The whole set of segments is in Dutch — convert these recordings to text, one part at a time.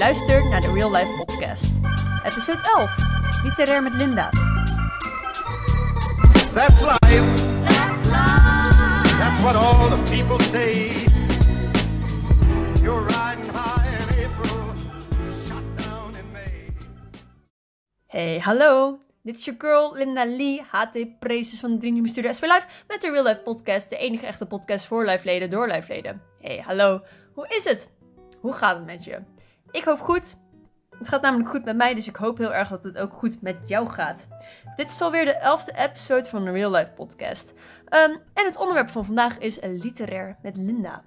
luistert naar de Real Life Podcast. Episode 11, Literair met Linda. That's life. That's what all the people say. You're riding high in April, shot down in May. Hey, hallo. Dit is je girl Linda Lee, HT Prezes van de Dream Team Studio SV Live met de Real Life Podcast, de enige echte podcast voor lifeleden door lifeleden. Hey, hallo. Hoe is het? Hoe gaat het met je? Ik hoop goed. Het gaat namelijk goed met mij, dus ik hoop heel erg dat het ook goed met jou gaat. Dit is alweer de elfde episode van de Real Life Podcast. Ehm, en het onderwerp van vandaag is literair met Linda.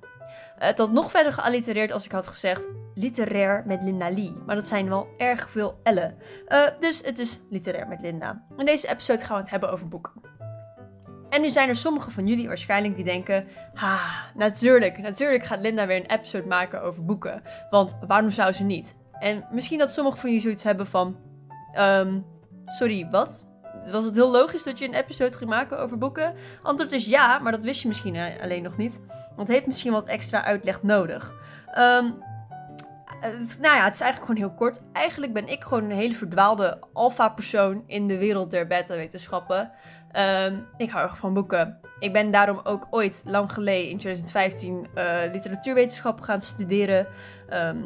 Eh, het had nog verder geallitereerd als ik had gezegd literair met Linda Lee. Maar dat zijn wel erg veel L'en. Eh, dus het is literair met Linda. In deze episode gaan we het hebben over boeken. En nu zijn er sommigen van jullie waarschijnlijk die denken: Ha, natuurlijk, natuurlijk gaat Linda weer een episode maken over boeken. Want waarom zou ze niet? En misschien dat sommigen van jullie zoiets hebben van: ehm, Sorry, wat? Was het heel logisch dat je een episode ging maken over boeken? Antwoord is ja, maar dat wist je misschien eh, alleen nog niet. Want het heeft misschien wat extra uitleg nodig. Ehm, het, nou ja, het is eigenlijk gewoon heel kort. Eigenlijk ben ik gewoon een hele verdwaalde alfa-persoon in de wereld der beta-wetenschappen. Ehm, ik hou erg van boeken. Ik ben daarom ook ooit lang geleden in 2015 uh, literatuurwetenschap gaan studeren. Ehm,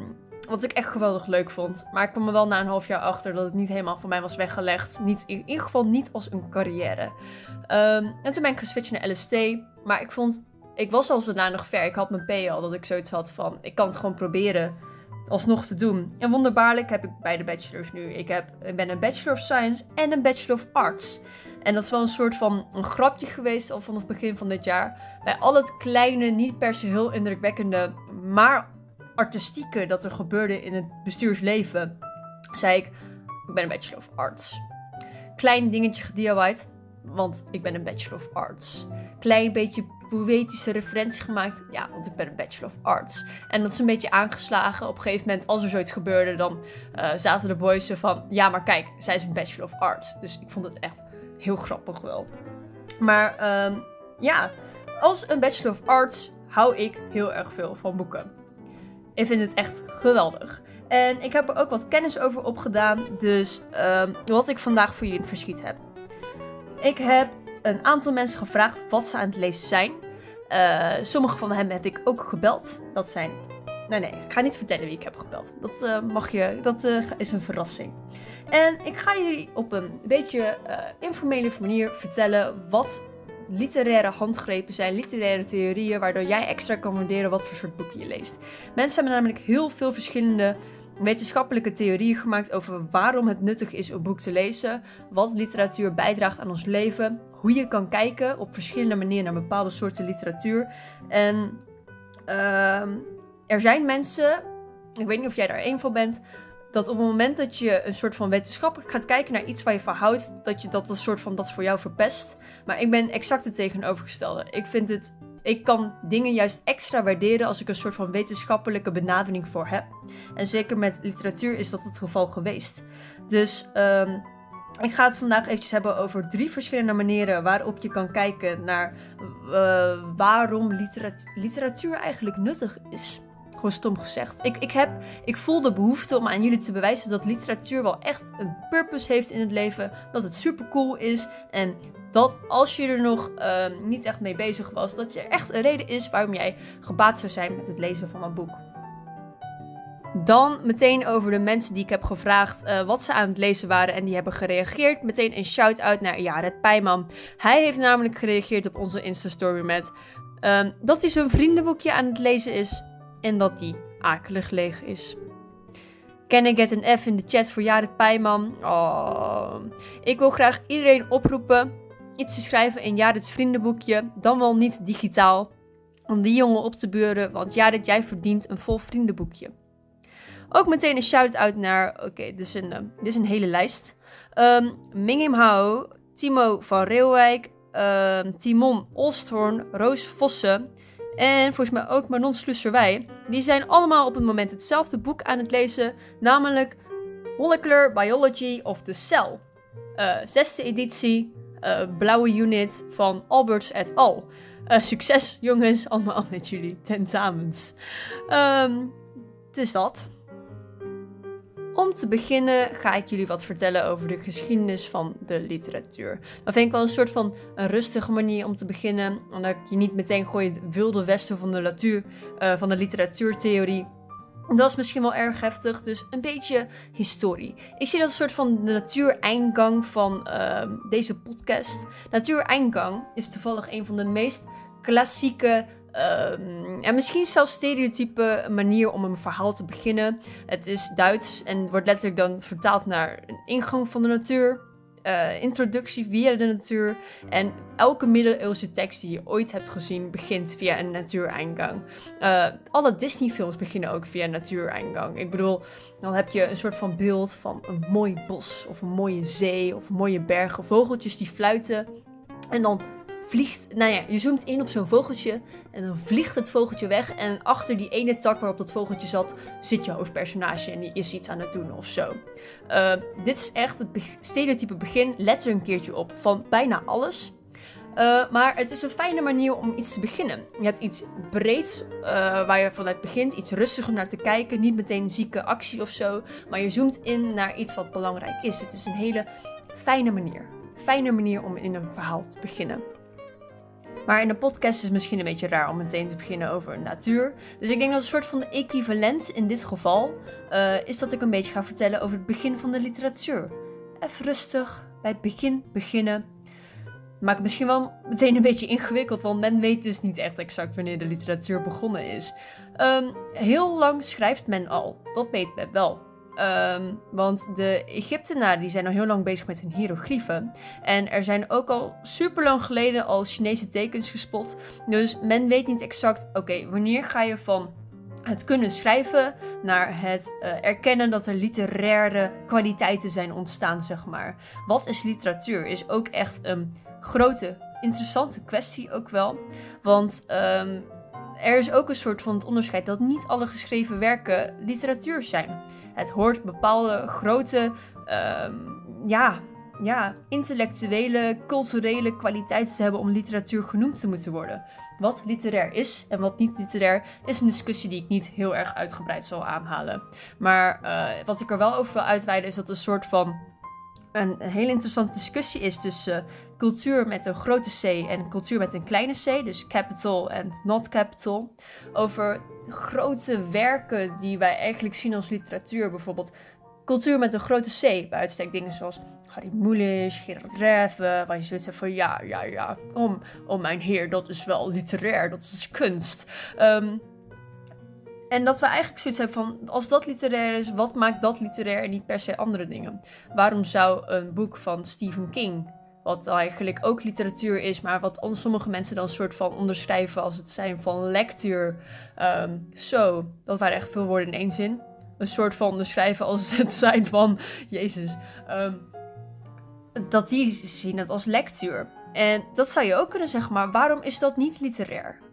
wat ik echt geweldig leuk vond. Maar ik kwam er wel na een half jaar achter dat het niet helemaal voor mij was weggelegd. Niet, in ieder geval niet als een carrière. Ehm, en toen ben ik geswitcht naar LST. Maar ik vond, ik was al zodanig ver. Ik had mijn P al, dat ik zoiets had van, ik kan het gewoon proberen alsnog te doen. En wonderbaarlijk heb ik beide bachelors nu. Ik, heb, ik ben een Bachelor of Science en een Bachelor of Arts. En dat is wel een soort van een grapje geweest al vanaf het begin van dit jaar. Bij al het kleine, niet per se heel indrukwekkende, maar artistieke dat er gebeurde in het bestuursleven, zei ik, ik ben een Bachelor of Arts. Klein dingetje gediyawaaid, want ik ben een Bachelor of Arts. Klein beetje poëtische referentie gemaakt, ja, want ik ben een Bachelor of Arts. En dat is een beetje aangeslagen. Op een gegeven moment, als er zoiets gebeurde, dan uh, zaten de boys van, ja, maar kijk, zij is een Bachelor of Arts. Dus ik vond het echt heel grappig wel. Maar um, ja, als een Bachelor of Arts hou ik heel erg veel van boeken. Ik vind het echt geweldig. En ik heb er ook wat kennis over opgedaan. Dus um, wat ik vandaag voor jullie in verschiet heb. Ik heb een aantal mensen gevraagd wat ze aan het lezen zijn. Uh, sommige van hen heb ik ook gebeld. Dat zijn. Nee, nee, ik ga niet vertellen wie ik heb gebeld. Dat uh, mag je. Dat uh, is een verrassing. En ik ga jullie op een beetje informele manier vertellen wat literaire handgrepen zijn, literaire theorieën, waardoor jij extra kan waarderen wat voor soort boeken je leest. Mensen hebben namelijk heel veel verschillende wetenschappelijke theorieën gemaakt over waarom het nuttig is een boek te lezen, wat literatuur bijdraagt aan ons leven, hoe je kan kijken op verschillende manieren naar bepaalde soorten literatuur. En uh, er zijn mensen, ik weet niet of jij daar één van bent, dat op het moment dat je een soort van wetenschappelijk gaat kijken naar iets waar je van houdt, dat je dat een soort van dat voor jou verpest. Maar ik ben exact het tegenovergestelde. Ik vind het. Ik kan dingen juist extra waarderen als ik een soort van wetenschappelijke benadering voor heb. En zeker met literatuur is dat het geval geweest. Dus um, ik ga het vandaag eventjes hebben over drie verschillende manieren waarop je kan kijken naar uh, waarom literatuur eigenlijk nuttig is. Gewoon stom gezegd. Ik, ik, heb, ik voel de behoefte om aan jullie te bewijzen dat literatuur wel echt een purpose heeft in het leven. Dat het super cool is. En dat als je er nog uh, niet echt mee bezig was, dat er echt een reden is waarom jij gebaat zou zijn met het lezen van een boek. Dan meteen over de mensen die ik heb gevraagd uh, wat ze aan het lezen waren en die hebben gereageerd. Meteen een shout-out naar Jared Pijman. Hij heeft namelijk gereageerd op onze Insta-story met uh, dat hij zijn vriendenboekje aan het lezen is en dat die akelig leeg is. Can I get een F in de chat voor Jared Pijman? Oh. Ik wil graag iedereen oproepen iets te schrijven in Jared's vriendenboekje, dan wel niet digitaal, om die jongen op te beuren, want Jared, jij verdient een vol vriendenboekje. Ook meteen een shout-out naar, oké, okay, dit, uh, dit, is een hele lijst. Um, Mingim Hao, Timo van Reeuwijk, um, Timon Olsthoorn, Roos Vossen, en volgens mij ook Manon Slusserwij. Die zijn allemaal op het moment hetzelfde boek aan het lezen. Namelijk Molecular Biology of the Cell. Uh, zesde editie, uh, blauwe unit van Alberts et al. Succes jongens, allemaal met jullie tentamens. Um, is dat. Om te beginnen ga ik jullie wat vertellen over de geschiedenis van de literatuur. Dat vind ik wel een soort van een rustige manier om te beginnen. Omdat je niet meteen gooit wilde westen van de, latuur, uh, van de literatuurtheorie. Dat is misschien wel erg heftig, dus een beetje historie. Ik zie dat een soort van de natuureindgang van uh, deze podcast. Natuureindgang is toevallig een van de meest klassieke Um, en misschien zelfs stereotype manier om een verhaal te beginnen. Het is Duits en wordt letterlijk dan vertaald naar een ingang van de natuur. Uh, introductie via de natuur. En elke middeleeuwse tekst die je ooit hebt gezien begint via een natuureingang. Uh, alle Disney-films beginnen ook via een natuureingang. Ik bedoel, dan heb je een soort van beeld van een mooi bos of een mooie zee of mooie bergen, vogeltjes die fluiten. En dan vliegt, nou ja, je zoomt in op zo'n vogeltje en dan vliegt het vogeltje weg. En achter die ene tak waarop dat vogeltje zat, zit je hoofdpersonage en die is iets aan het doen of zo. Uh, dit is echt het stereotype begin. Let er een keertje op van bijna alles. Uh, maar het is een fijne manier om iets te beginnen. Je hebt iets breeds uh, waar je vanuit begint, iets rustiger naar te kijken. Niet meteen zieke actie of zo, maar je zoomt in naar iets wat belangrijk is. Het is een hele fijne manier. Fijne manier om in een verhaal te beginnen. Maar in een podcast is het misschien een beetje raar om meteen te beginnen over natuur. Dus ik denk dat een soort van equivalent in dit geval uh, is dat ik een beetje ga vertellen over het begin van de literatuur. Even rustig, bij het begin beginnen. Maak het misschien wel meteen een beetje ingewikkeld, want men weet dus niet echt exact wanneer de literatuur begonnen is. Um, heel lang schrijft men al, dat weet men wel. Um, want de Egyptenaren die zijn al heel lang bezig met hun hieroglyphen. En er zijn ook al super lang geleden al Chinese tekens gespot. Dus men weet niet exact, oké, wanneer ga je van het kunnen schrijven naar het uh, erkennen dat er literaire kwaliteiten zijn ontstaan, zeg maar. Wat is literatuur? Is ook echt een grote, interessante kwestie ook wel. Want um, er is ook een soort van het onderscheid dat niet alle geschreven werken literatuur zijn. Het hoort bepaalde grote, um, ja, ja, intellectuele, culturele kwaliteiten te hebben om literatuur genoemd te moeten worden. Wat literair is en wat niet literair is een discussie die ik niet heel erg uitgebreid zal aanhalen. Maar uh, wat ik er wel over wil uitweiden is dat een soort van een hele interessante discussie is tussen cultuur met een grote C en cultuur met een kleine C, dus capital en not capital, over grote werken die wij eigenlijk zien als literatuur. Bijvoorbeeld cultuur met een grote C, bij uitstek dingen zoals Harry Mulisch, Gerard Reven, waar je zoiets hebt van ja, ja, ja, om, om mijn heer, dat is wel literair, dat is kunst. Um, en dat we eigenlijk zoiets hebben van, als dat literair is, wat maakt dat literair en niet per se andere dingen? Waarom zou een boek van Stephen King, wat eigenlijk ook literatuur is, maar wat sommige mensen dan een soort van onderschrijven als het zijn van lectuur, um, zo, dat waren echt veel woorden in één zin. Een soort van onderschrijven als het zijn van, Jezus, um, dat die zien het als lectuur. En dat zou je ook kunnen zeggen, maar waarom is dat niet literair?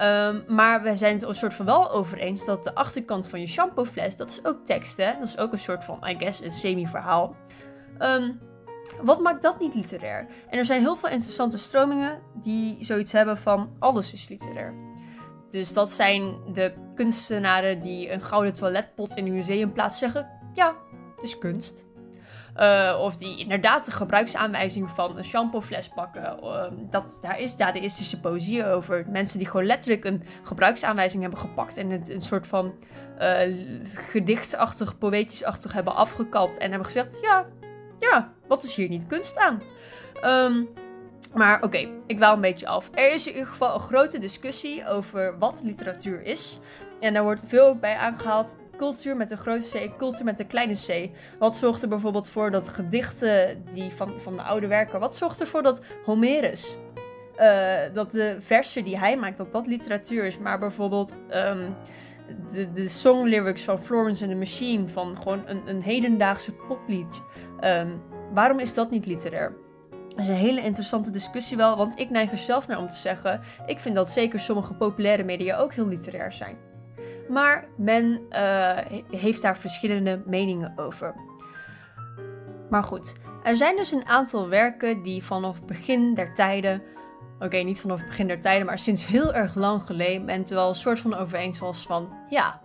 Um, maar we zijn het een soort van wel over eens dat de achterkant van je shampoofles, dat is ook tekst, hè? Dat is ook een soort van, I guess, een semi-verhaal. Um, wat maakt dat niet literair? En er zijn heel veel interessante stromingen die zoiets hebben van alles is literair. Dus dat zijn de kunstenaren die een gouden toiletpot in een museumplaats zeggen: ja, het is kunst. Uh, of die inderdaad de gebruiksaanwijzing van een shampoofles pakken. Uh, dat, daar is dadaïstische poëzie over. Mensen die gewoon letterlijk een gebruiksaanwijzing hebben gepakt. En het een soort van uh, gedichtsachtig, poëtischachtig hebben afgekapt. En hebben gezegd, ja, ja, wat is hier niet kunst aan? Um, maar oké, ik wou een beetje af. Er is in ieder geval een grote discussie over wat literatuur is. En daar wordt veel bij aangehaald cultuur met een grote C, cultuur met een kleine C. Wat zorgt er bijvoorbeeld voor dat gedichten die van, van de oude werken, wat zorgt ervoor dat Homerus, uh, dat de versen die hij maakt, dat dat literatuur is, maar bijvoorbeeld um, de, de song lyrics van Florence and the Machine, van gewoon een, een hedendaagse poplied. Um, waarom is dat niet literair? Dat is een hele interessante discussie wel, want ik neig er zelf naar om te zeggen, ik vind dat zeker sommige populaire media ook heel literair zijn. Maar men uh, heeft daar verschillende meningen over. Maar goed, er zijn dus een aantal werken die vanaf begin der tijden. Oké, niet vanaf begin der tijden, maar sinds heel erg lang geleden. En terwijl een soort van overeens was van: ja,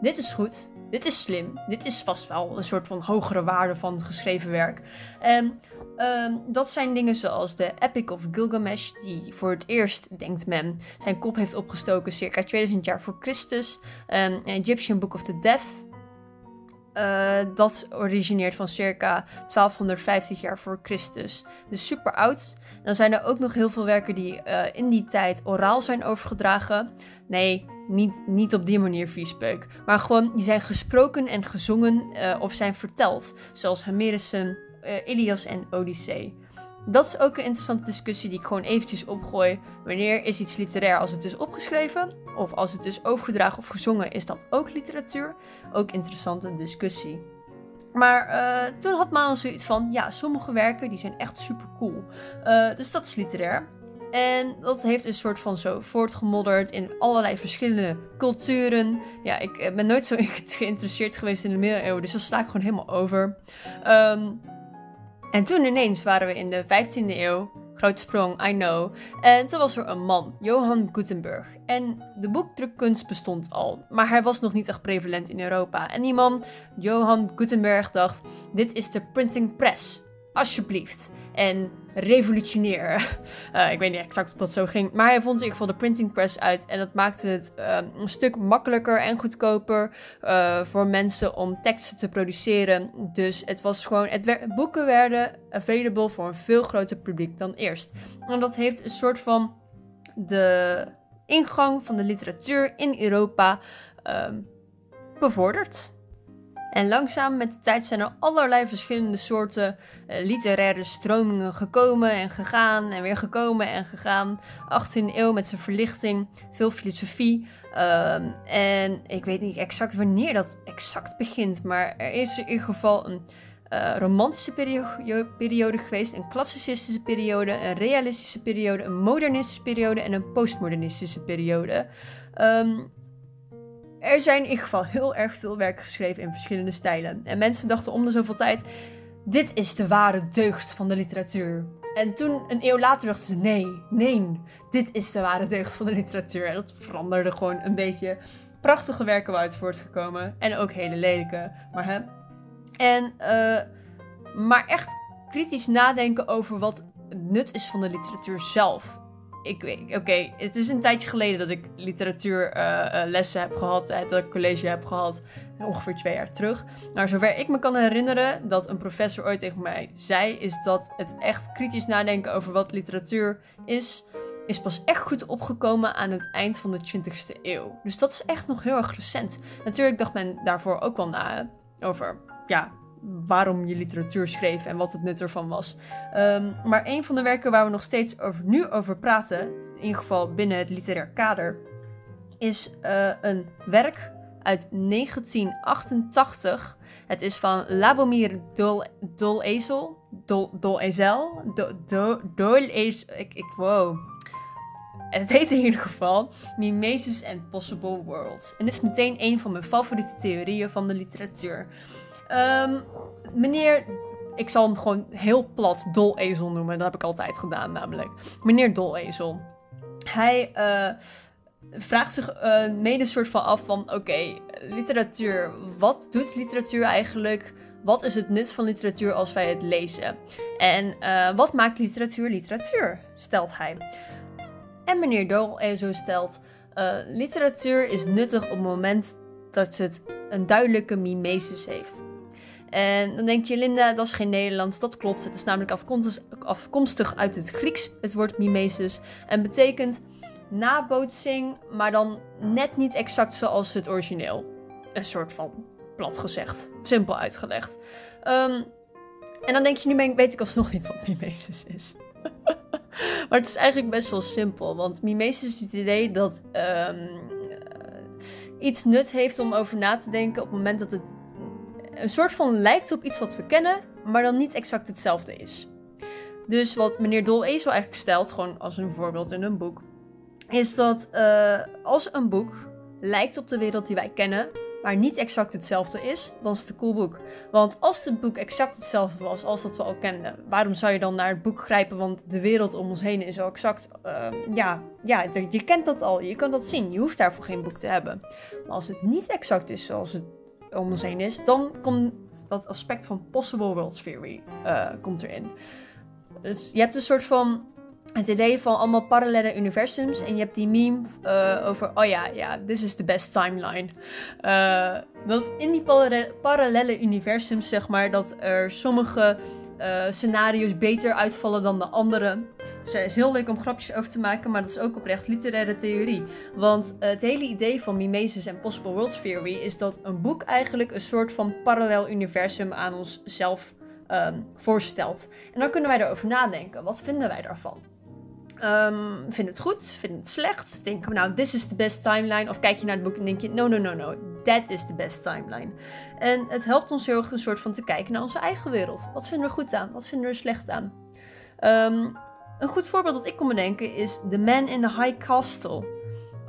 dit is goed dit is slim. Dit is vast wel een soort van hogere waarde van geschreven werk. En ehm, dat zijn dingen zoals de Epic of Gilgamesh, die voor het eerst, denkt men, zijn kop heeft opgestoken circa 2000 jaar voor Christus. Um, Egyptian Book of the Death. Uh, dat origineert van circa 1250 jaar voor Christus. Dus super oud. dan zijn er ook nog heel veel werken die uh, in die tijd oraal zijn overgedragen. Nee, niet, niet op die manier viespeuk. Maar gewoon, die zijn gesproken en gezongen uh, of zijn verteld. Zoals Homerisen, Ilias en Odyssee. Dat is ook een interessante discussie die ik gewoon eventjes opgooi. Wanneer is iets literair als het is opgeschreven? Of als het is overgedragen of gezongen, is dat ook literatuur? Ook interessante discussie. Maar uh, toen had Maan zoiets van, ja, sommige werken die zijn echt super cool. Dus dat is literair. En dat heeft een soort van zo voortgemodderd in allerlei verschillende culturen. Ja, ik ben nooit zo geïnteresseerd geweest in de middeleeuwen, dus dat sla ik gewoon helemaal over. Um, en toen ineens waren we in de 15e eeuw. Grote sprong, I know. En toen was er een man, Johann Gutenberg. En de boekdrukkunst bestond al, maar hij was nog niet echt prevalent in Europa. En die man, Johann Gutenberg, dacht: dit is de printing press. Alsjeblieft. En revolutionair. Uh, ik weet niet exact of dat zo ging. Maar hij vond in ieder geval de printing press uit. En dat maakte het uh, een stuk makkelijker en goedkoper uh, voor mensen om teksten te produceren. Dus het was gewoon. Het boeken werden available voor een veel groter publiek dan eerst. En dat heeft een soort van de ingang van de literatuur in Europa ehm, bevorderd. En langzaam met de tijd zijn er allerlei verschillende soorten uh, literaire stromingen gekomen en gegaan en weer gekomen en gegaan. 18e eeuw met zijn verlichting, veel filosofie. Uh, en ik weet niet exact wanneer dat exact begint, maar er is in ieder geval een uh, romantische periode, periode geweest, een klassicistische periode, een realistische periode, een modernistische periode en een postmodernistische periode. Um, er zijn in ieder geval heel erg veel werk geschreven in verschillende stijlen. En mensen dachten om de zoveel tijd: dit is de ware deugd van de literatuur. En toen, een eeuw later, dachten ze: nee, nee, dit is de ware deugd van de literatuur. En dat veranderde gewoon een beetje. Prachtige werken waaruit voortgekomen. En ook hele lelijke. Maar hè. En, uh, maar echt kritisch nadenken over wat het nut is van de literatuur zelf ik weet, oké, het is een tijdje geleden dat ik literatuurlessen uh, uh, heb gehad, dat ik college heb gehad, ongeveer twee jaar terug. Maar zover ik me kan herinneren dat een professor ooit tegen mij zei, is dat het echt kritisch nadenken over wat literatuur is, is pas echt goed opgekomen aan het eind van de 20e eeuw. Dus dat is echt nog heel erg recent. Natuurlijk dacht men daarvoor ook wel na over, ja, waarom je literatuur schreef en wat het nut ervan was. Um, maar een van de werken waar we nog steeds over, nu over praten, in ieder geval binnen het literair kader, is uh, een werk uit 1988. Het is van Labomir Dol, Dolezel. Dol, Dolezel? Do, do, Dolezel. Ik, ik, wow. Het heet in ieder geval Mimesis and Possible Worlds. En is meteen een van mijn favoriete theorieën van de literatuur. Um, meneer, ik zal hem gewoon heel plat Dolezel noemen. Dat heb ik altijd gedaan namelijk. Meneer Dolezel. Hij uh, vraagt zich uh, mede soort van af van... Oké, literatuur. Wat doet literatuur eigenlijk? Wat is het nut van literatuur als wij het lezen? En uh, wat maakt literatuur literatuur? Stelt hij. En meneer Dolezel stelt... literatuur is nuttig op het moment dat het een duidelijke mimesis heeft. En dan denk je, Linda, dat is geen Nederlands. Dat klopt. Het is namelijk afkomstig, uit het Grieks, het woord mimesis. En betekent nabootsing, maar dan net niet exact zoals het origineel. Een soort van plat gezegd. Simpel uitgelegd. Um, en dan denk je, nu weet ik alsnog niet wat mimesis is. maar het is eigenlijk best wel simpel. Want mimesis is het idee dat um, iets nut heeft om over na te denken op het moment dat het een soort van lijkt op iets wat we kennen, maar dan niet exact hetzelfde is. Dus wat meneer Dolezel eigenlijk stelt, gewoon als een voorbeeld in een boek, is dat uh, als een boek lijkt op de wereld die wij kennen, maar niet exact hetzelfde is, dan is het een cool boek. Want als het boek exact hetzelfde was als dat we al kenden, waarom zou je dan naar het boek grijpen? Want de wereld om ons heen is al exact. Uh, ja, ja, je kent dat al, je kan dat zien. Je hoeft daarvoor geen boek te hebben. Maar als het niet exact is zoals het om ons heen is, dan komt dat aspect van possible world theory uh, komt erin. Dus je hebt een soort van het idee van allemaal parallele universums. En je hebt die meme uh, over, oh ja, ja, this is the best timeline. Uh, dat in die parallele universums, zeg maar, dat er sommige uh, scenario's beter uitvallen dan de andere. Er is heel leuk om grapjes over te maken, maar dat is ook oprecht literaire theorie. Want het hele idee van mimesis en possible world theory is dat een boek eigenlijk een soort van parallel universum aan onszelf um, voorstelt. En dan kunnen wij erover nadenken. Wat vinden wij daarvan? Um, vind het goed? Vind het slecht? Denk we nou, this is the best timeline? Of kijk je naar het boek en denk je, no, no, no, no, that is the best timeline. En het helpt ons heel erg een soort van te kijken naar onze eigen wereld. Wat vinden we goed aan? Wat vinden we slecht aan? Um, een goed voorbeeld dat ik kon bedenken is The Man in the High Castle.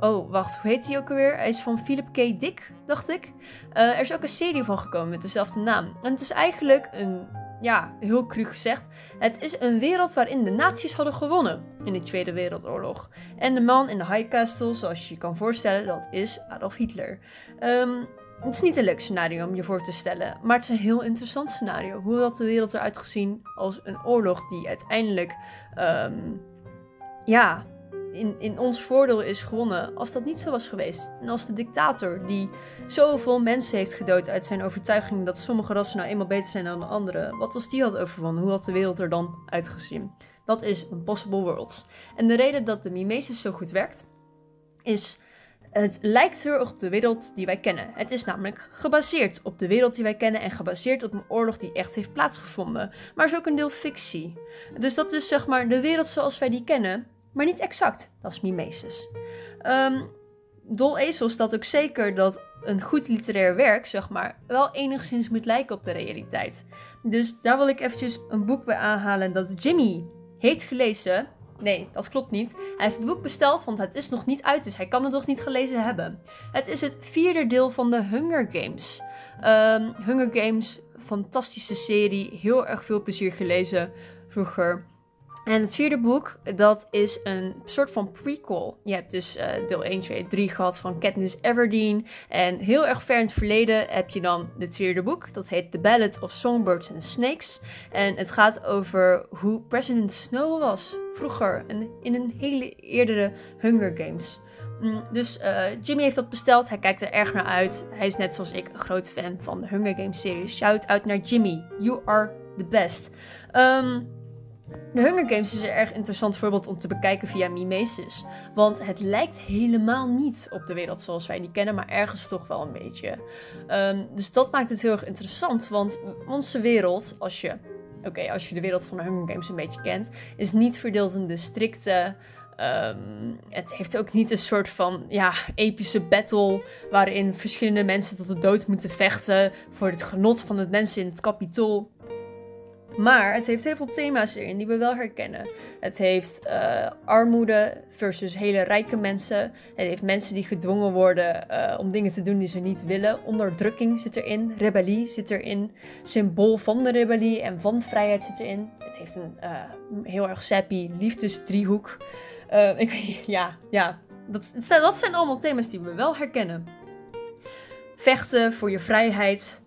Oh, wacht, hoe heet hij ook alweer? Hij is van Philip K. Dick, dacht ik. Uh, er is ook een serie van gekomen met dezelfde naam. En het is eigenlijk een ja, heel cru gezegd, het is een wereld waarin de nazi's hadden gewonnen in de Tweede Wereldoorlog. En de man in de High Castle, zoals je je kan voorstellen, dat is Adolf Hitler. Um, het is niet een leuk scenario om je voor te stellen, maar het is een heel interessant scenario. Hoe had de wereld eruit gezien als een oorlog die uiteindelijk, um, ja, in, in ons voordeel is gewonnen als dat niet zo was geweest. En als de dictator die zoveel mensen heeft gedood uit zijn overtuiging dat sommige rassen nou eenmaal beter zijn dan de andere, wat als die had overwonnen, hoe had de wereld er dan uitgezien? Dat is een possible world. En de reden dat de mimesis zo goed werkt, is het lijkt heel erg op de wereld die wij kennen. Het is namelijk gebaseerd op de wereld die wij kennen en gebaseerd op een oorlog die echt heeft plaatsgevonden. Maar is ook een deel fictie. Dus dat is zeg maar de wereld zoals wij die kennen, maar niet exact. Dat is mimesis. Um, Dol Ezel stelt ook zeker dat een goed literair werk, zeg maar, wel enigszins moet lijken op de realiteit. Dus daar wil ik eventjes een boek bij aanhalen dat Jimmy heeft gelezen. Nee, dat klopt niet. Hij heeft het boek besteld, want het is nog niet uit, dus hij kan het nog niet gelezen hebben. Het is het vierde deel van de Hunger Games. Um, Hunger Games, fantastische serie, heel erg veel plezier gelezen vroeger. En het vierde boek, dat is een soort van prequel. Je hebt dus uh, deel 1, 2, 3 gehad van Katniss Everdeen. En heel erg ver in het verleden heb je dan het vierde boek. Dat heet The Ballad of Songbirds and Snakes. En het gaat over hoe President Snow was vroeger. in een hele eerdere Hunger Games. Mm, dus uh, Jimmy heeft dat besteld. Hij kijkt er erg naar uit. Hij is net zoals ik een groot fan van de Hunger Games serie. Shout out naar Jimmy. You are the best. Um, de Hunger Games is een erg interessant voorbeeld om te bekijken via mimesis. Want het lijkt helemaal niet op de wereld zoals wij die kennen, maar ergens toch wel een beetje. Um, dus dat maakt het heel erg interessant, want onze wereld, als je, oké, als je de wereld van de Hunger Games een beetje kent, is niet verdeeld in districten. Um, het heeft ook niet een soort van ja, epische battle waarin verschillende mensen tot de dood moeten vechten voor het genot van het mensen in het kapitool. Maar het heeft heel veel thema's erin die we wel herkennen. Het heeft uh, armoede versus hele rijke mensen. Het heeft mensen die gedwongen worden uh, om dingen te doen die ze niet willen. Onderdrukking zit erin. Rebellie zit erin. Symbool van de rebellie en van vrijheid zit erin. Het heeft een uh, heel erg sappy liefdesdriehoek. ik weet ja, ja. Dat, dat zijn allemaal thema's die we wel herkennen. Vechten voor je vrijheid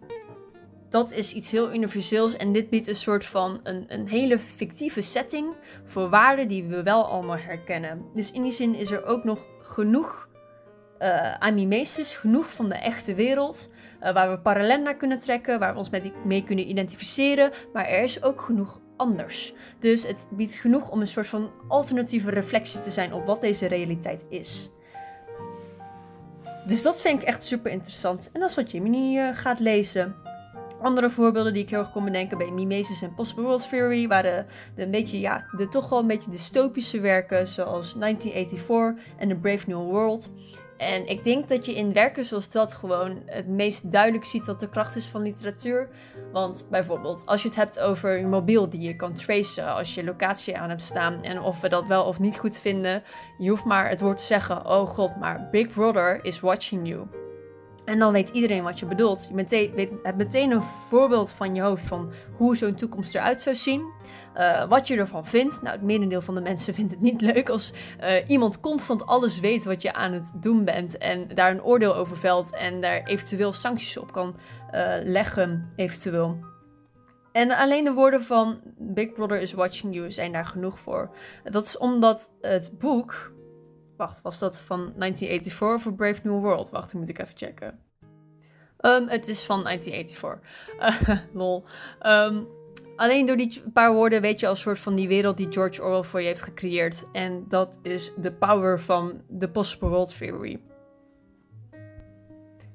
dat is iets heel universeels en dit biedt een soort van een, een hele fictieve setting voor waarden die we wel allemaal herkennen. Dus in die zin is er ook nog genoeg uh, genoeg van de echte wereld, uh, waar we parallel naar kunnen trekken, waar we ons mee kunnen identificeren, maar er is ook genoeg anders. Dus het biedt genoeg om een soort van alternatieve reflectie te zijn op wat deze realiteit is. Dus dat vind ik echt super interessant. En dat is wat Jimmy uh, gaat lezen. Andere voorbeelden die ik heel erg kon bedenken bij Mimesis en Possible World Theory waren de, een beetje, ja, de toch wel een beetje dystopische werken zoals 1984 en The Brave New World. En ik denk dat je in werken zoals dat gewoon het meest duidelijk ziet wat de kracht is van literatuur. Want bijvoorbeeld, als je het hebt over je mobiel die je kan tracen als je locatie aan hebt staan en of we dat wel of niet goed vinden, je hoeft maar het woord te zeggen: Oh god, maar Big Brother is watching you. En dan weet iedereen wat je bedoelt. Je hebt meteen een voorbeeld van je hoofd van hoe zo'n toekomst eruit zou zien. Uh, wat je ervan vindt. Nou, het merendeel van de mensen vindt het niet leuk als uh, iemand constant alles weet wat je aan het doen bent. En daar een oordeel over velt en daar eventueel sancties op kan uh, leggen, eventueel. En alleen de woorden van Big Brother is watching you zijn daar genoeg voor. Dat is omdat het boek. Wacht, was dat van 1984 of Brave New World? Wacht, die moet ik even checken. Um, het is van 1984. Uh, lol. Um, alleen door die paar woorden weet je al soort van die wereld die George Orwell voor je heeft gecreëerd. En dat is de power van de Possible World Theory.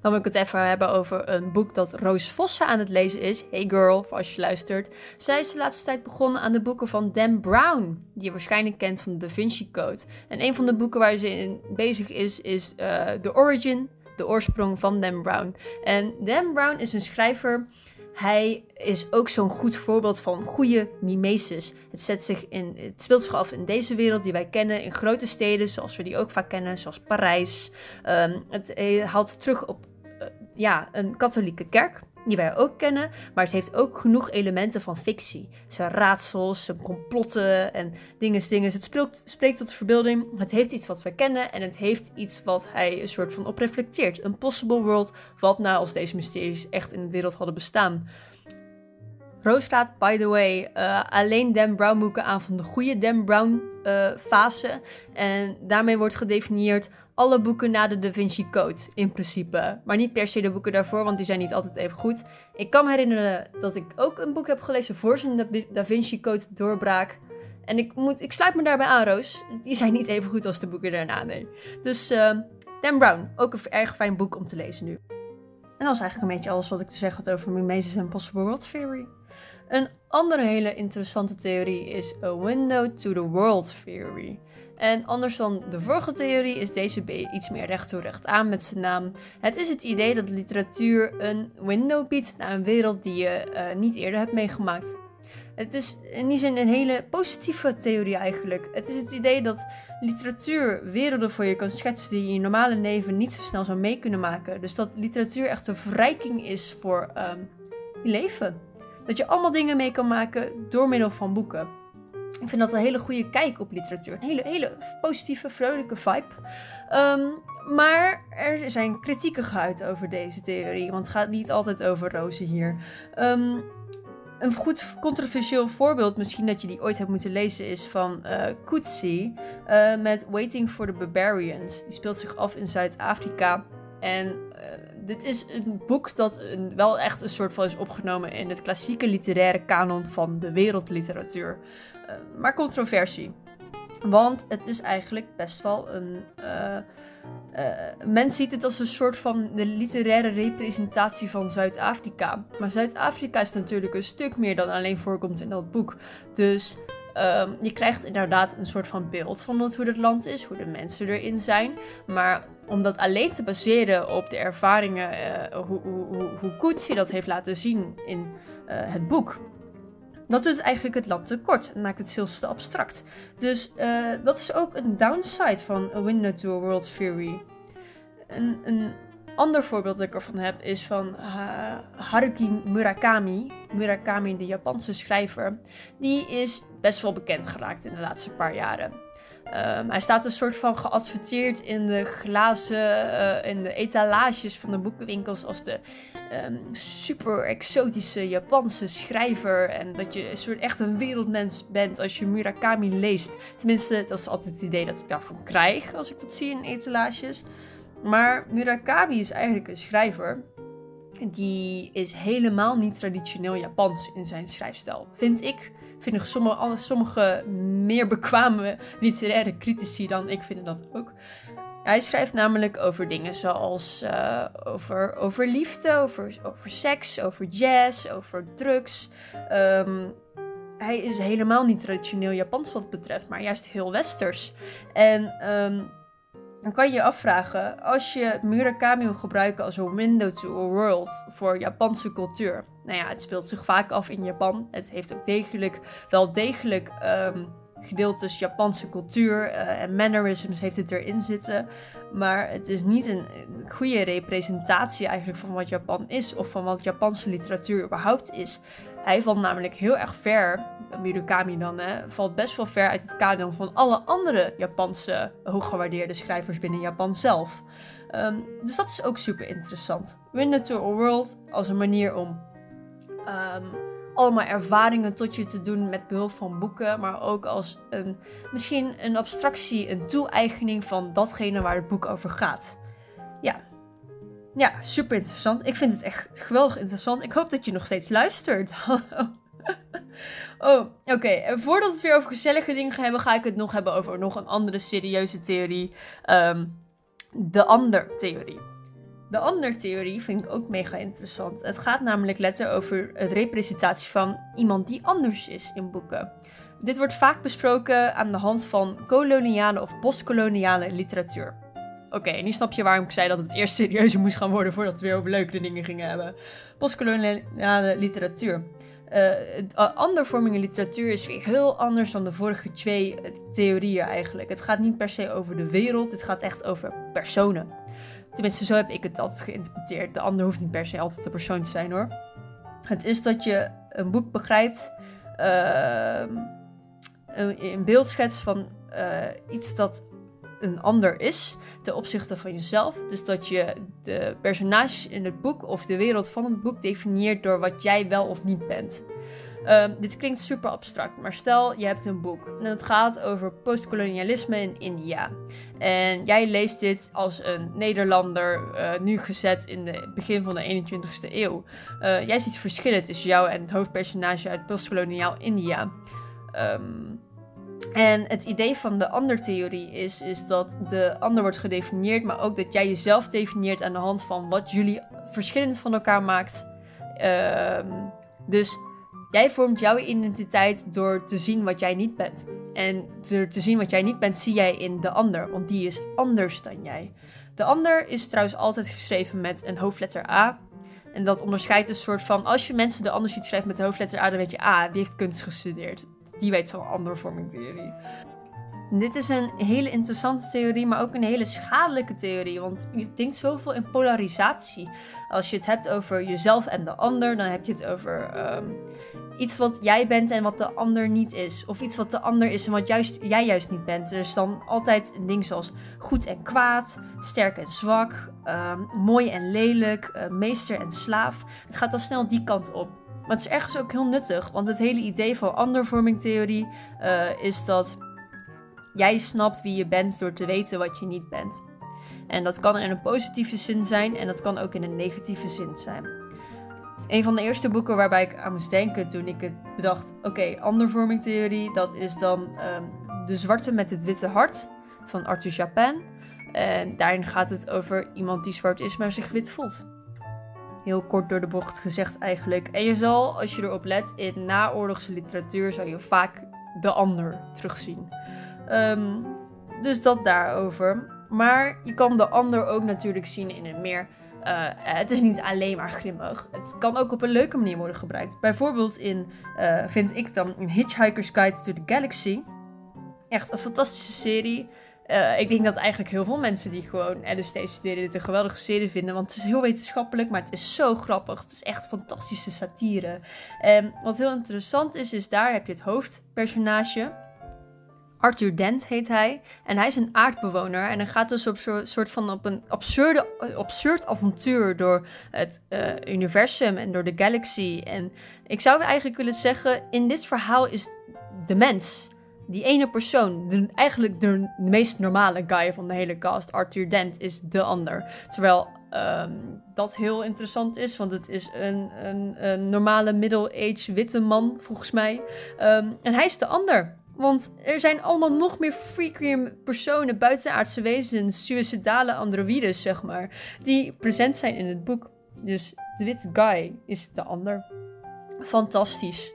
Dan wil ik het even hebben over een boek dat Roos Vossen aan het lezen is. Hey girl, als je luistert. Zij is de laatste tijd begonnen aan de boeken van Dan Brown, die je waarschijnlijk kent van de Da Vinci Code. En een van de boeken waar ze in bezig is, is uh, The Origin, de oorsprong van Dan Brown. En Dan Brown is een schrijver. Hij is ook zo'n goed voorbeeld van goede mimesis. Het, zet zich in, het speelt zich af in deze wereld die wij kennen, in grote steden zoals we die ook vaak kennen, zoals Parijs. Um, het haalt terug op ja, een katholieke kerk die wij ook kennen, maar het heeft ook genoeg elementen van fictie. Zijn raadsels, zijn complotten en dingen, dingen. Het spreekt tot de verbeelding. Het heeft iets wat we kennen en het heeft iets wat hij een soort van op reflecteert. Een possible world, wat nou als deze mysteries echt in de wereld hadden bestaan. Roos slaat, by the way, uh, alleen Dan Brown boeken aan van de goede Dan Brown uh, fase. En daarmee wordt gedefinieerd alle boeken na de Da Vinci Code, in principe. Maar niet per se de boeken daarvoor, want die zijn niet altijd even goed. Ik kan me herinneren dat ik ook een boek heb gelezen voor zijn Da Vinci Code doorbraak. En ik, moet, ik sluit me daarbij aan, Roos. Die zijn niet even goed als de boeken daarna, nee. Dus uh, Dan Brown, ook een erg fijn boek om te lezen nu. En dat is eigenlijk een beetje alles wat ik te zeggen had over Mimesis en Possible World Theory. Een andere hele interessante theorie is a window to the world theory. En anders dan de vorige theorie is deze B iets meer recht toe recht aan met zijn naam. Het is het idee dat literatuur een window biedt naar een wereld die je uh, niet eerder hebt meegemaakt. Het is in die zin een hele positieve theorie eigenlijk. Het is het idee dat literatuur werelden voor je kan schetsen die je in je normale leven niet zo snel zou mee kunnen maken. Dus dat literatuur echt een verrijking is voor um, je leven. Dat je allemaal dingen mee kan maken door middel van boeken. Ik vind dat een hele goede kijk op literatuur. Een hele, hele positieve, vrolijke vibe. Um, maar er zijn kritieken geuit over deze theorie. Want het gaat niet altijd over rozen hier. Um, een goed controversieel voorbeeld, misschien dat je die ooit hebt moeten lezen, is van uh, Coetzee uh, met Waiting for the Barbarians. Die speelt zich af in Zuid-Afrika. En uh, dit is een boek dat wel echt een soort van is opgenomen in het klassieke literaire kanon van de wereldliteratuur. Uh, maar controversie. Want het is eigenlijk best wel een. Uh, uh, men ziet het als een soort van de literaire representatie van Zuid-Afrika. Maar Zuid-Afrika is natuurlijk een stuk meer dan alleen voorkomt in dat boek. Dus um, je krijgt inderdaad een soort van beeld van hoe het land is, hoe de mensen erin zijn. Maar om dat alleen te baseren op de ervaringen, uh, hoe, hoe, hoe, dat heeft laten zien in uh, het boek. Dat doet eigenlijk het land tekort en maakt het veel te abstract. Dus uh, dat is ook een downside van A Window to a World Theory. Een, een ander voorbeeld dat ik ervan heb is van uh, Haruki Murakami. Murakami, de Japanse schrijver. Die is best wel bekend geraakt in de laatste paar jaren. Um, hij staat een soort van geadverteerd in de glazen, uh, in de etalages van de boekenwinkels als de um, super exotische Japanse schrijver. En dat je een soort echt een wereldmens bent als je Murakami leest. Tenminste, dat is altijd het idee dat ik daarvan krijg als ik dat zie in etalages. Maar Murakami is eigenlijk een schrijver. Die is helemaal niet traditioneel Japans in zijn schrijfstijl, vind ik vinden sommige, sommige meer bekwame literaire critici dan ik vinden dat ook. Hij schrijft namelijk over dingen zoals uh, over, over liefde, over, over seks, over jazz, over drugs. Um, hij is helemaal niet traditioneel Japans wat het betreft, maar juist heel westers. En um, dan kan je je afvragen, als je Murakami wil gebruiken als een window to a world voor Japanse cultuur. Nou ja, het speelt zich vaak af in Japan. Het heeft ook degelijk, wel degelijk um, gedeeltes Japanse cultuur uh, en mannerisms heeft het erin zitten. Maar het is niet een, een goede representatie eigenlijk van wat Japan is of van wat Japanse literatuur überhaupt is. Hij valt namelijk heel erg ver, Murakami dan, valt best wel ver uit het kanon van alle andere Japanse hooggewaardeerde schrijvers binnen Japan zelf. Um, dus dat is ook super interessant. Window to a World als een manier om um, allemaal ervaringen tot je te doen met behulp van boeken, maar ook als een, misschien een abstractie, een toe-eigening van datgene waar het boek over gaat. Ja. Ja, super interessant. Ik vind het echt geweldig interessant. Ik hoop dat je nog steeds luistert. oh, oké. En voordat we het weer over gezellige dingen gaan hebben, ga ik het nog hebben over nog een andere serieuze theorie. Um, de ander-theorie. De ander-theorie vind ik ook mega interessant. Het gaat namelijk letten over de representatie van iemand die anders is in boeken. Dit wordt vaak besproken aan de hand van koloniale of postkoloniale literatuur. Oké, nu snap je waarom ik zei dat het eerst serieuzer moest gaan worden voordat we weer over leukere dingen gingen hebben. Postkoloniale literatuur. Uh, andervormige literatuur is weer heel anders dan de vorige twee eh, theorieën eigenlijk. Het gaat niet per se over de wereld, het gaat echt over personen. Tenminste, zo heb ik het altijd geïnterpreteerd. De ander hoeft niet per se altijd de persoon te zijn hoor. Het is dat je een boek begrijpt, uh, een, beeldschets van iets dat een ander is ten opzichte van jezelf. Dus dat je de personages in het boek of de wereld van het boek definieert door wat jij wel of niet bent. Um, dit klinkt super abstract, maar stel je hebt een boek en het gaat over postkolonialisme in India. En jij leest dit als een Nederlander, uh, nu gezet in het begin van de 21ste eeuw. Uh, jij ziet verschillen tussen jou en het hoofdpersonage uit postkoloniaal India. Um, en het idee van de ander-theorie is, is dat de ander wordt gedefinieerd, maar ook dat jij jezelf definieert aan de hand van wat jullie verschillend van elkaar maakt. Um, dus jij vormt jouw identiteit door te zien wat jij niet bent. En door te zien wat jij niet bent, zie jij in de ander, want die is anders dan jij. De ander is trouwens altijd geschreven met een hoofdletter A. En dat onderscheidt een soort van, als je mensen de ander ziet schrijven met de hoofdletter A, dan weet je, ah, die heeft kunst gestudeerd die weet van andere theorie. Dit is een hele interessante theorie, maar ook een hele schadelijke theorie. Want je denkt zoveel in polarisatie. Als je het hebt over jezelf en de ander, dan heb je het over um, iets wat jij bent en wat de ander niet is. Of iets wat de ander is en wat juist, jij juist niet bent. Er is dan altijd een ding zoals goed en kwaad, sterk en zwak, um, mooi en lelijk, uh, meester en slaaf. Het gaat dan snel die kant op. Maar het is ergens ook heel nuttig, want het hele idee van andervormingtheorie uh, is dat jij snapt wie je bent door te weten wat je niet bent. En dat kan in een positieve zin zijn en dat kan ook in een negatieve zin zijn. Een van de eerste boeken waarbij ik aan moest denken toen ik het bedacht: oké, okay, andervormingtheorie, dat is dan um, De Zwarte met het Witte Hart van Arthur Chapin. En daarin gaat het over iemand die zwart is, maar zich wit voelt. Heel kort door de bocht gezegd eigenlijk. En je zal, als je erop let, in naoorlogse literatuur zal je vaak de ander terugzien. Um, dus dat daarover. Maar je kan de ander ook natuurlijk zien in een meer. Uh, het is niet alleen maar grimmig. Het kan ook op een leuke manier worden gebruikt. Bijvoorbeeld in, uh, vind ik dan, Hitchhiker's Guide to the Galaxy. Echt een fantastische serie. Uh, ik denk dat eigenlijk heel veel mensen die gewoon LSD studeren dit een geweldige serie vinden. Want het is heel wetenschappelijk, maar het is zo grappig. Het is echt fantastische satire. En wat heel interessant is, is daar heb je het hoofdpersonage. Arthur Dent heet hij. En hij is een aardbewoner. En hij gaat dus op soort van op een absurde, absurd avontuur door het uh, universum en door de galaxy. En ik zou eigenlijk willen zeggen, in dit verhaal is de mens die ene persoon, eigenlijk de, meest normale guy van de hele cast, Arthur Dent, is de ander. Terwijl um, dat heel interessant is, want het is een, een, een normale middle-aged witte man, volgens mij. Um, en hij is de ander. Want er zijn allemaal nog meer freaky personen, buitenaardse wezens, suicidale androïdes, zeg maar, die present zijn in het boek. Dus de witte guy is de ander. Fantastisch.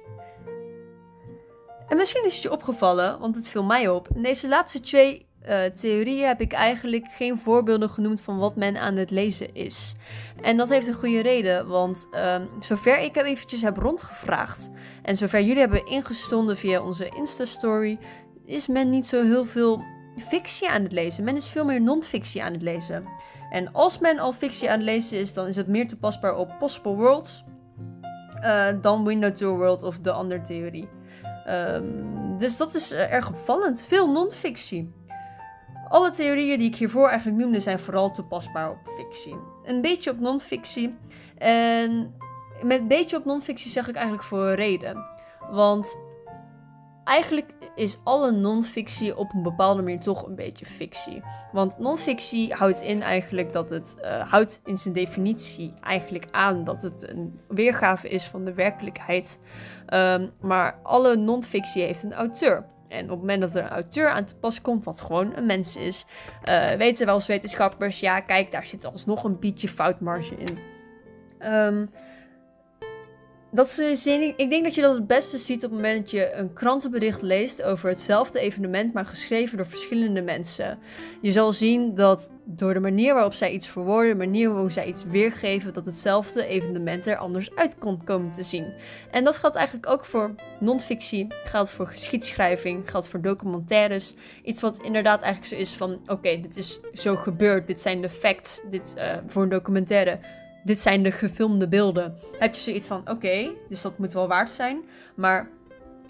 En misschien is het je opgevallen, want het viel mij op. In deze laatste twee uh, theorieën heb ik eigenlijk geen voorbeelden genoemd van wat men aan het lezen is. En dat heeft een goede reden, want uh, zover ik heb eventjes heb rondgevraagd en zover jullie hebben ingestonden via onze Insta-story, is men niet zo heel veel fictie aan het lezen. Men is veel meer non-fictie aan het lezen. En als men al fictie aan het lezen is, dan is het meer toepasbaar op Possible Worlds uh, dan Window to World of de andere theorie. Um, dus dat is uh, erg opvallend. Veel non-fictie. Alle theorieën die ik hiervoor eigenlijk noemde zijn vooral toepasbaar op fictie. Een beetje op non-fictie. En met een beetje op non-fictie zeg ik eigenlijk voor een reden. Want eigenlijk is alle non-fictie op een bepaalde manier toch een beetje fictie. Want non-fictie houdt in eigenlijk dat het uh, houdt in zijn definitie eigenlijk aan dat het een weergave is van de werkelijkheid. Um, maar alle non-fictie heeft een auteur. En op het moment dat er een auteur aan te pas komt, wat gewoon een mens is, uh, weten wel eens wetenschappers, ja, kijk, daar zit alsnog een beetje foutmarge in. Um, dat is, ik denk dat je dat het beste ziet op het moment dat je een krantenbericht leest over hetzelfde evenement, maar geschreven door verschillende mensen. Je zal zien dat door de manier waarop zij iets verwoorden, de manier waarop zij iets weergeven, dat hetzelfde evenement er anders uit komt komen te zien. En dat geldt eigenlijk ook voor non-fictie, geldt voor geschiedschrijving, geldt voor documentaires. Iets wat inderdaad eigenlijk zo is van, oké, dit is zo gebeurd, dit zijn de facts, dit uh, voor een documentaire dit zijn de gefilmde beelden. Heb je zoiets van, oké, dus dat moet wel waard zijn. Maar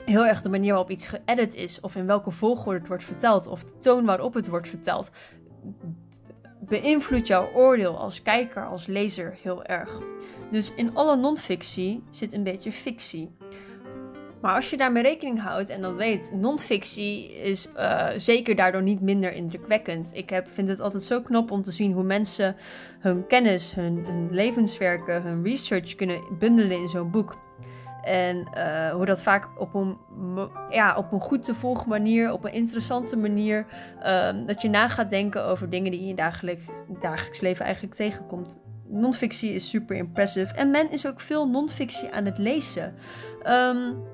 heel erg de manier waarop iets geëdit is, of in welke volgorde het wordt verteld, of de toon waarop het wordt verteld, beïnvloedt jouw oordeel als kijker, als lezer heel erg. Dus in alle non-fictie zit een beetje fictie. Maar als je daarmee rekening houdt en dat weet, non-fictie is uh, zeker daardoor niet minder indrukwekkend. Ik heb, vind het altijd zo knap om te zien hoe mensen hun kennis, hun, levenswerken, hun research kunnen bundelen in zo'n boek. En uh, hoe dat vaak op een, ja, op een goed te volgen manier, op een interessante manier, uh, dat je na gaat denken over dingen die je in je dagelijks, dagelijks leven eigenlijk tegenkomt. Non-fictie is super impressive en men is ook veel non-fictie aan het lezen. Um,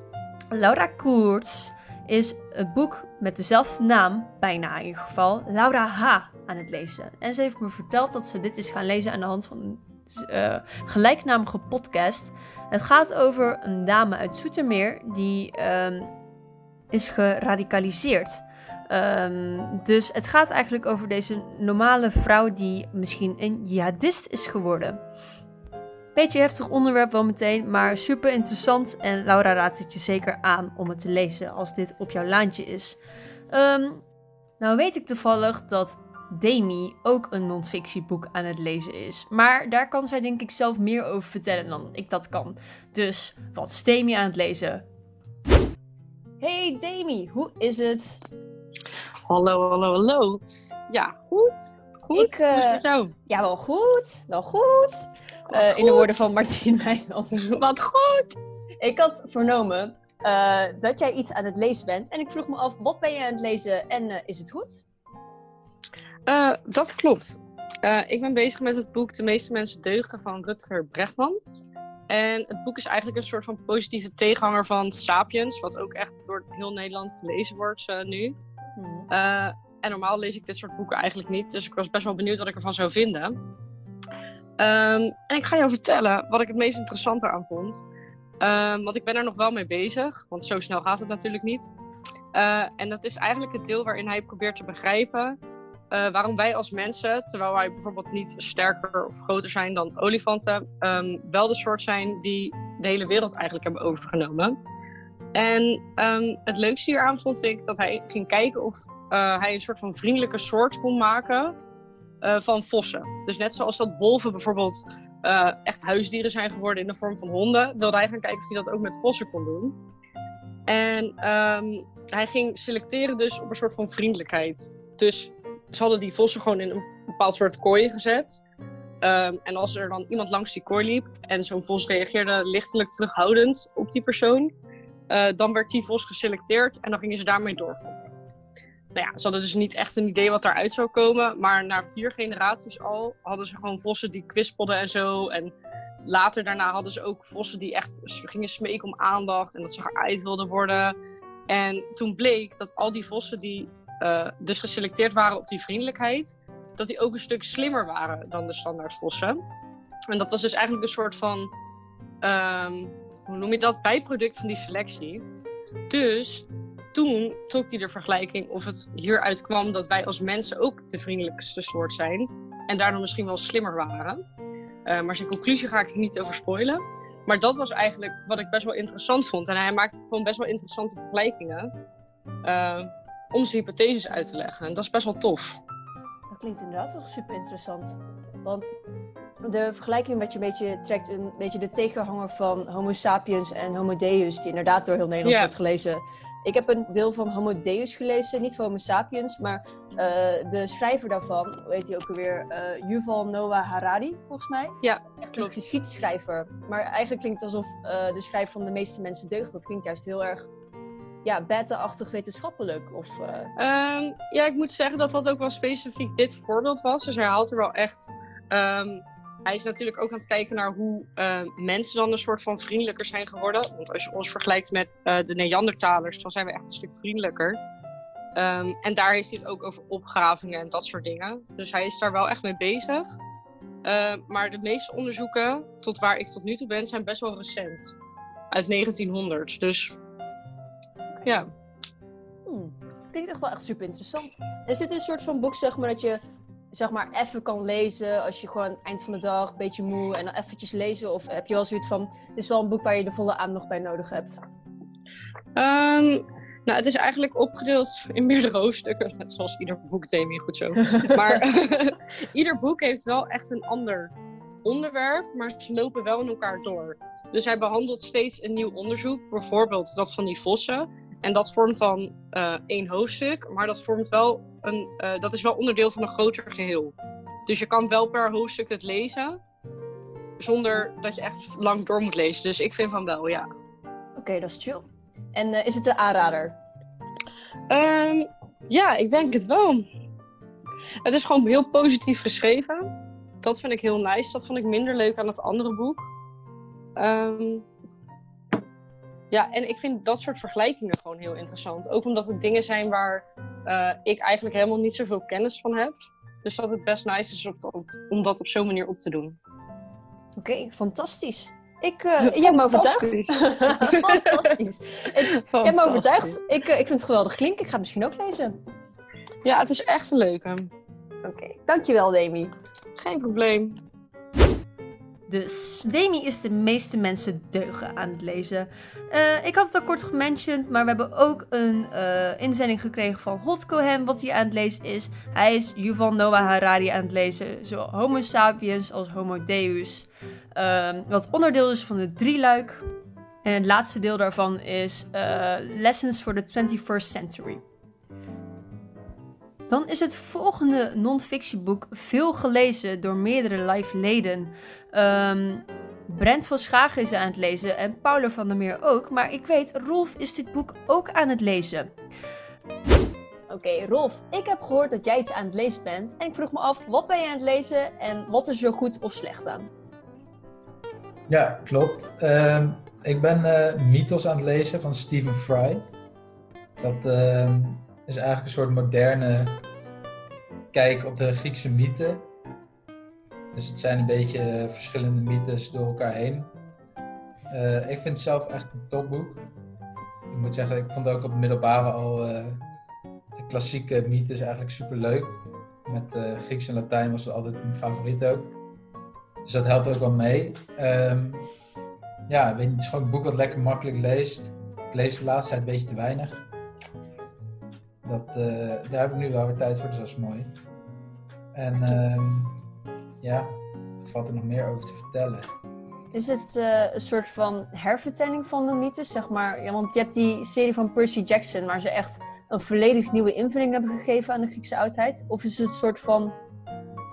Laura Koerts is een boek met dezelfde naam, bijna in ieder geval, Laura H. aan het lezen. En ze heeft me verteld dat ze dit is gaan lezen aan de hand van een uh, gelijknamige podcast. Het gaat over een dame uit Zoetermeer die um, is geradicaliseerd. Um, dus het gaat eigenlijk over deze normale vrouw die misschien een jihadist is geworden. Beetje heftig onderwerp wel meteen, maar super interessant. En Laura raadt het je zeker aan om het te lezen als dit op jouw laantje is. Um, nou weet ik toevallig dat Demi ook een non-fictieboek aan het lezen is. Maar daar kan zij denk ik zelf meer over vertellen dan ik dat kan. Dus wat is Demi aan het lezen? Hey Demi, hoe is het? Hallo, hallo, hallo. Ja, goed. Goed. Ik, uh, met jou? Ja, wel goed. Wel goed. Uh, in de woorden van Martien Meijland. Wat goed! Ik had vernomen uh, dat jij iets aan het lezen bent. En ik vroeg me af, wat ben je aan het lezen en is het goed? dat klopt. ik ben bezig met het boek De meeste mensen deugen van Rutger Brechtman. En het boek is eigenlijk een soort van positieve tegenhanger van Sapiens. Wat ook echt door heel Nederland gelezen wordt nu. Hmm. En normaal lees ik dit soort boeken eigenlijk niet. Dus ik was best wel benieuwd wat ik ervan zou vinden. Um, en ik ga jou vertellen wat ik het meest interessante aan vond. Um, want ik ben er nog wel mee bezig, want zo snel gaat het natuurlijk niet. Uh, en dat is eigenlijk het deel waarin hij probeert te begrijpen uh, waarom wij als mensen, terwijl wij bijvoorbeeld niet sterker of groter zijn dan olifanten, um, wel de soort zijn die de hele wereld eigenlijk hebben overgenomen. En het leukste hieraan vond ik dat hij ging kijken of uh, hij een soort van vriendelijke soort kon maken uh, van vossen. Dus net zoals dat wolven bijvoorbeeld uh, echt huisdieren zijn geworden in de vorm van honden, wilde hij gaan kijken of hij dat ook met vossen kon doen. En um, hij ging selecteren dus op een soort van vriendelijkheid. Dus ze hadden die vossen gewoon in een bepaald soort kooi gezet. Um, en als er dan iemand langs die kooi liep en zo'n vos reageerde lichtelijk terughoudend op die persoon, dan werd die vos geselecteerd en dan gingen ze daarmee doorvoeren nou ja, ze hadden dus niet echt een idee wat daaruit zou komen. Maar na vier generaties al hadden ze gewoon vossen die kwispelden en zo. En later daarna hadden ze ook vossen die echt gingen smeken om aandacht. En dat ze geëid wilden worden. En toen bleek dat al die vossen die uh, dus geselecteerd waren op die vriendelijkheid... dat die ook een stuk slimmer waren dan de standaard vossen. En dat was dus eigenlijk een soort van... Um, hoe noem je dat? Bijproduct van die selectie. Dus toen trok hij de vergelijking of het hieruit kwam dat wij als mensen ook de vriendelijkste soort zijn. En daardoor misschien wel slimmer waren. Eh, maar zijn conclusie ga ik niet over spoilen. Maar dat was eigenlijk wat ik best wel interessant vond. En hij maakte gewoon best wel interessante vergelijkingen. eh, om zijn hypotheses uit te leggen. En dat is best wel tof. Dat klinkt inderdaad toch super interessant. Want de vergelijking wat je een beetje trekt, een beetje de tegenhanger van Homo sapiens en Homo Deus, die inderdaad door heel Nederland wordt gelezen. Ik heb een deel van Homo Deus gelezen, niet van Homo sapiens, maar eh, de schrijver daarvan, hoe heet hij ook alweer? Eh, Yuval Noah Harari, volgens mij. Ja, Echt een klopt. geschiedschrijver. Maar eigenlijk klinkt het alsof eh, de schrijver van de meeste mensen deugt. Dat klinkt juist heel erg ja, beta-achtig wetenschappelijk. Of, eh, Ehm, ja, ik moet zeggen dat dat ook wel specifiek dit voorbeeld was. Dus hij haalt er wel echt. ehm, hij is natuurlijk ook aan het kijken naar hoe eh, mensen dan een soort van vriendelijker zijn geworden. Want als je ons vergelijkt met eh, de Neandertalers, dan zijn we echt een stuk vriendelijker. Ehm, en daar heeft hij het ook over opgravingen en dat soort dingen. Dus hij is daar wel echt mee bezig. Ehm, maar de meeste onderzoeken, tot waar ik tot nu toe ben, zijn best wel recent. Uit 1900. Dus ja. Hmm, klinkt echt wel echt super interessant. Is dit een soort van boek, zeg maar, dat je zeg maar even kan lezen als je gewoon eind van de dag een beetje moe en dan eventjes lezen? Of heb je wel zoiets van, dit is wel een boek waar je de volle aandacht bij nodig hebt? Ehm, nou, het is eigenlijk opgedeeld in meerdere hoofdstukken, net zoals ieder boek, Demi, goed zo. Maar ieder boek heeft wel echt een ander onderwerp, maar ze lopen wel in elkaar door. Dus hij behandelt steeds een nieuw onderzoek, bijvoorbeeld dat van die vossen. En dat vormt dan eh, één hoofdstuk, maar dat, vormt wel een, eh, dat is wel onderdeel van een groter geheel. Dus je kan wel per hoofdstuk het lezen, zonder dat je echt lang door moet lezen. Dus ik vind van wel, ja. Oké, dat is chill. En eh, is het de aanrader? Ehm, ja, ik denk het wel. Het is gewoon heel positief geschreven. Dat vind ik heel nice. Dat vond ik minder leuk aan het andere boek. Ehm, ja, en ik vind dat soort vergelijkingen gewoon heel interessant. Ook omdat het dingen zijn waar eh, ik eigenlijk helemaal niet zoveel kennis van heb. Dus dat het best nice is om dat, op zo'n manier op te doen. Oké, fantastisch. Ik, eh je hebt me overtuigd. fantastisch. Ik, hebt me overtuigd. Ik, eh, ik vind het geweldig klinken. Ik ga het misschien ook lezen. Ja, het is echt een leuke. Oké, dankjewel Demi. Geen probleem. Dus Demi is de meeste mensen deugen aan het lezen. Eh, ik had het al kort gementiond, maar we hebben ook een eh, inzending gekregen van Hot Cohen, wat hij aan het lezen is. Hij is Yuval Noah Harari aan het lezen, zowel Homo sapiens als Homo Deus. Ehm, wat onderdeel is van de drieluik. En het laatste deel daarvan is eh, Lessons for the 21st Century. Dan is het volgende non-fictieboek veel gelezen door meerdere live leden. Ehm, Brent van Schagen is aan het lezen en Paula van der Meer ook. Maar ik weet, Rolf is dit boek ook aan het lezen. Oké, Rolf, ik heb gehoord dat jij iets aan het lezen bent. En ik vroeg me af, wat ben je aan het lezen en wat is er goed of slecht aan? Ja, klopt. Ehm, ik ben eh, Mythos aan het lezen van Stephen Fry. Dat ehm, is eigenlijk een soort moderne kijk op de Griekse mythen. Dus het zijn een beetje verschillende mythes door elkaar heen. Eh, ik vind het zelf echt een topboek. Ik moet zeggen, ik vond ook op het middelbare al eh, de klassieke mythes eigenlijk super leuk. Met eh, Grieks en Latijn was het altijd mijn favoriet ook. Dus dat helpt ook wel mee. Ehm, ja, weet het is gewoon een boek wat lekker makkelijk leest. Ik lees de laatste tijd een beetje te weinig. Dat, eh, daar heb ik nu wel weer tijd voor, dus dat is mooi. En ehm, ja, wat valt er nog meer over te vertellen? Is het eh, een soort van hervertelling van de mythes, zeg maar? Ja, want je hebt die serie van Percy Jackson, waar ze echt een volledig nieuwe invulling hebben gegeven aan de Griekse oudheid. Of is het een soort van,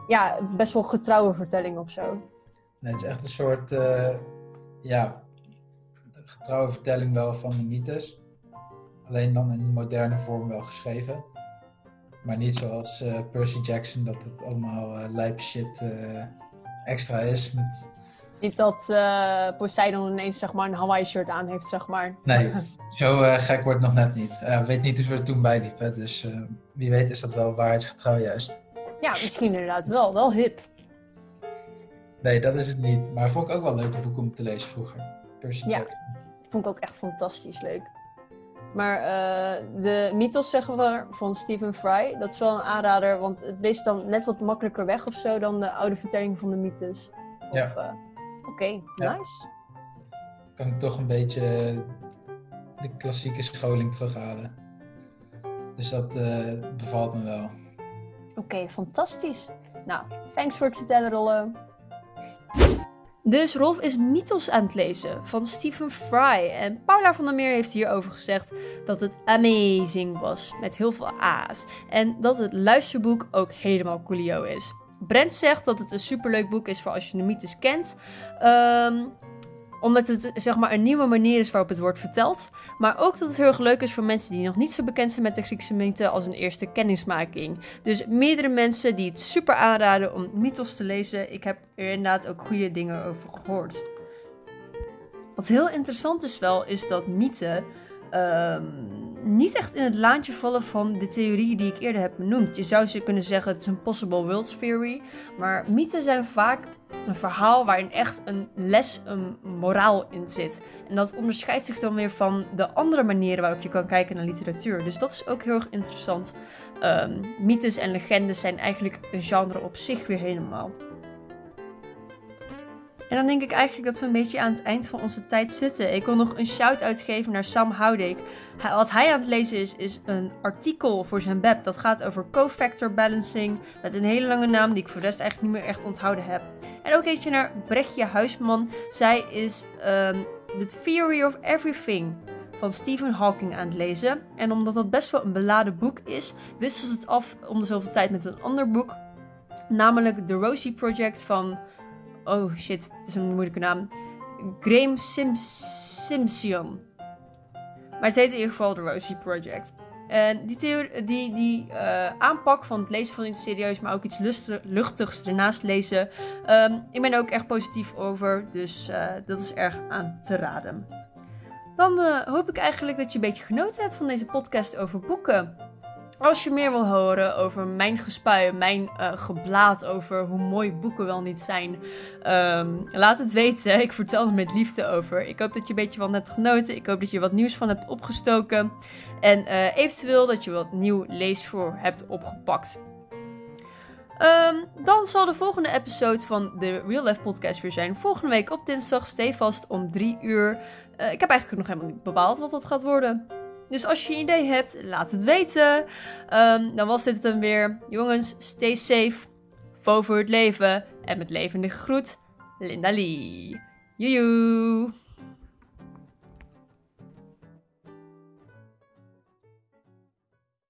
ja, best wel getrouwe vertelling of zo? Nee, het is echt een soort, eh, ja, getrouwe vertelling wel van de mythes. Alleen dan in moderne vorm wel geschreven. Maar niet zoals eh, Percy Jackson, dat het allemaal eh lijp shit eh, extra is. Met... Niet dat Poseidon ineens, zeg maar, een Hawaii-shirt aan heeft, zeg maar. Nee, zo gek wordt het nog net niet. Ik weet niet hoe ze er toen bij liepen, dus wie weet is dat wel waarheidsgetrouw juist. Ja, misschien inderdaad wel. Wel hip. Nee, dat is het niet. Maar vond ik ook wel leuke boeken om te lezen vroeger. Percy Ja. Jackson. Vond ik ook echt fantastisch leuk. Maar eh, de mythos, zeggen we, van Stephen Fry, dat is wel een aanrader, want het leest dan net wat makkelijker weg of zo dan de oude vertelling van de mythes. Ja. Eh, Oké, Ja. nice. Kan ik toch een beetje de klassieke scholing terughalen. Dus dat eh, bevalt me wel. Oké, fantastisch. Nou, thanks voor het vertellen, Rolle. Dus Rolf is mythos aan het lezen van Stephen Fry. En Paula van der Meer heeft hierover gezegd dat het amazing was, met heel veel A's. En dat het luisterboek ook helemaal coolio is. Brent zegt dat het een superleuk boek is voor als je de mythes kent. Ehm, omdat het zeg maar een nieuwe manier is waarop het wordt verteld. Maar ook dat het heel erg leuk is voor mensen die nog niet zo bekend zijn met de Griekse mythe als een eerste kennismaking. Dus meerdere mensen die het super aanraden om mythos te lezen. Ik heb er inderdaad ook goede dingen over gehoord. Wat heel interessant is wel, is dat mythen ehm, niet echt in het laantje vallen van de theorieën die ik eerder heb benoemd. Je zou ze kunnen zeggen het is een possible world theory. Maar mythen zijn vaak een verhaal waarin echt een les, een moraal in zit. En dat onderscheidt zich dan weer van de andere manieren waarop je kan kijken naar literatuur. Dus dat is ook heel erg interessant. Ehm, mythes en legendes zijn eigenlijk een genre op zich weer helemaal. En dan denk ik eigenlijk dat we een beetje aan het eind van onze tijd zitten. Ik wil nog een shout-out geven naar Sam Houdik. Wat hij aan het lezen is, is een artikel voor zijn web. Dat gaat over cofactor balancing. Met een hele lange naam die ik voor de rest eigenlijk niet meer echt onthouden heb. En ook eentje naar Brechtje Huisman. Zij is ehm, The Theory of Everything van Stephen Hawking aan het lezen. En omdat dat best wel een beladen boek is, wisselt het af om de zoveel tijd met een ander boek. Namelijk The Rosie Project van... Oh shit, het is een moeilijke naam. Graham Sim. Maar het heet in ieder geval The Rosie Project. En die, die, die eh, aanpak van het lezen van iets serieus, maar ook iets luchtigs ernaast lezen. ehm, ik ben er ook echt positief over, dus eh, dat is erg aan te raden. Dan eh, hoop ik eigenlijk dat je een beetje genoten hebt van deze podcast over boeken. Als je meer wil horen over mijn gespuien, mijn eh, geblaat over hoe mooi boeken wel niet zijn, ehm, laat het weten. Ik vertel er met liefde over. Ik hoop dat je een beetje van hebt genoten. Ik hoop dat je wat nieuws van hebt opgestoken. En eh, eventueel dat je wat nieuw leesvoer hebt opgepakt. Ehm, dan zal de volgende episode van de Real Life Podcast weer zijn. Volgende week op dinsdag, stevast om 3 uur. Eh, ik heb eigenlijk nog helemaal niet bepaald wat dat gaat worden. Dus als je een idee hebt, laat het weten. Ehm, dan was dit het dan weer. Jongens, stay safe. Vo voor het leven. En met levendige groet, Linda Lee. Joejoe.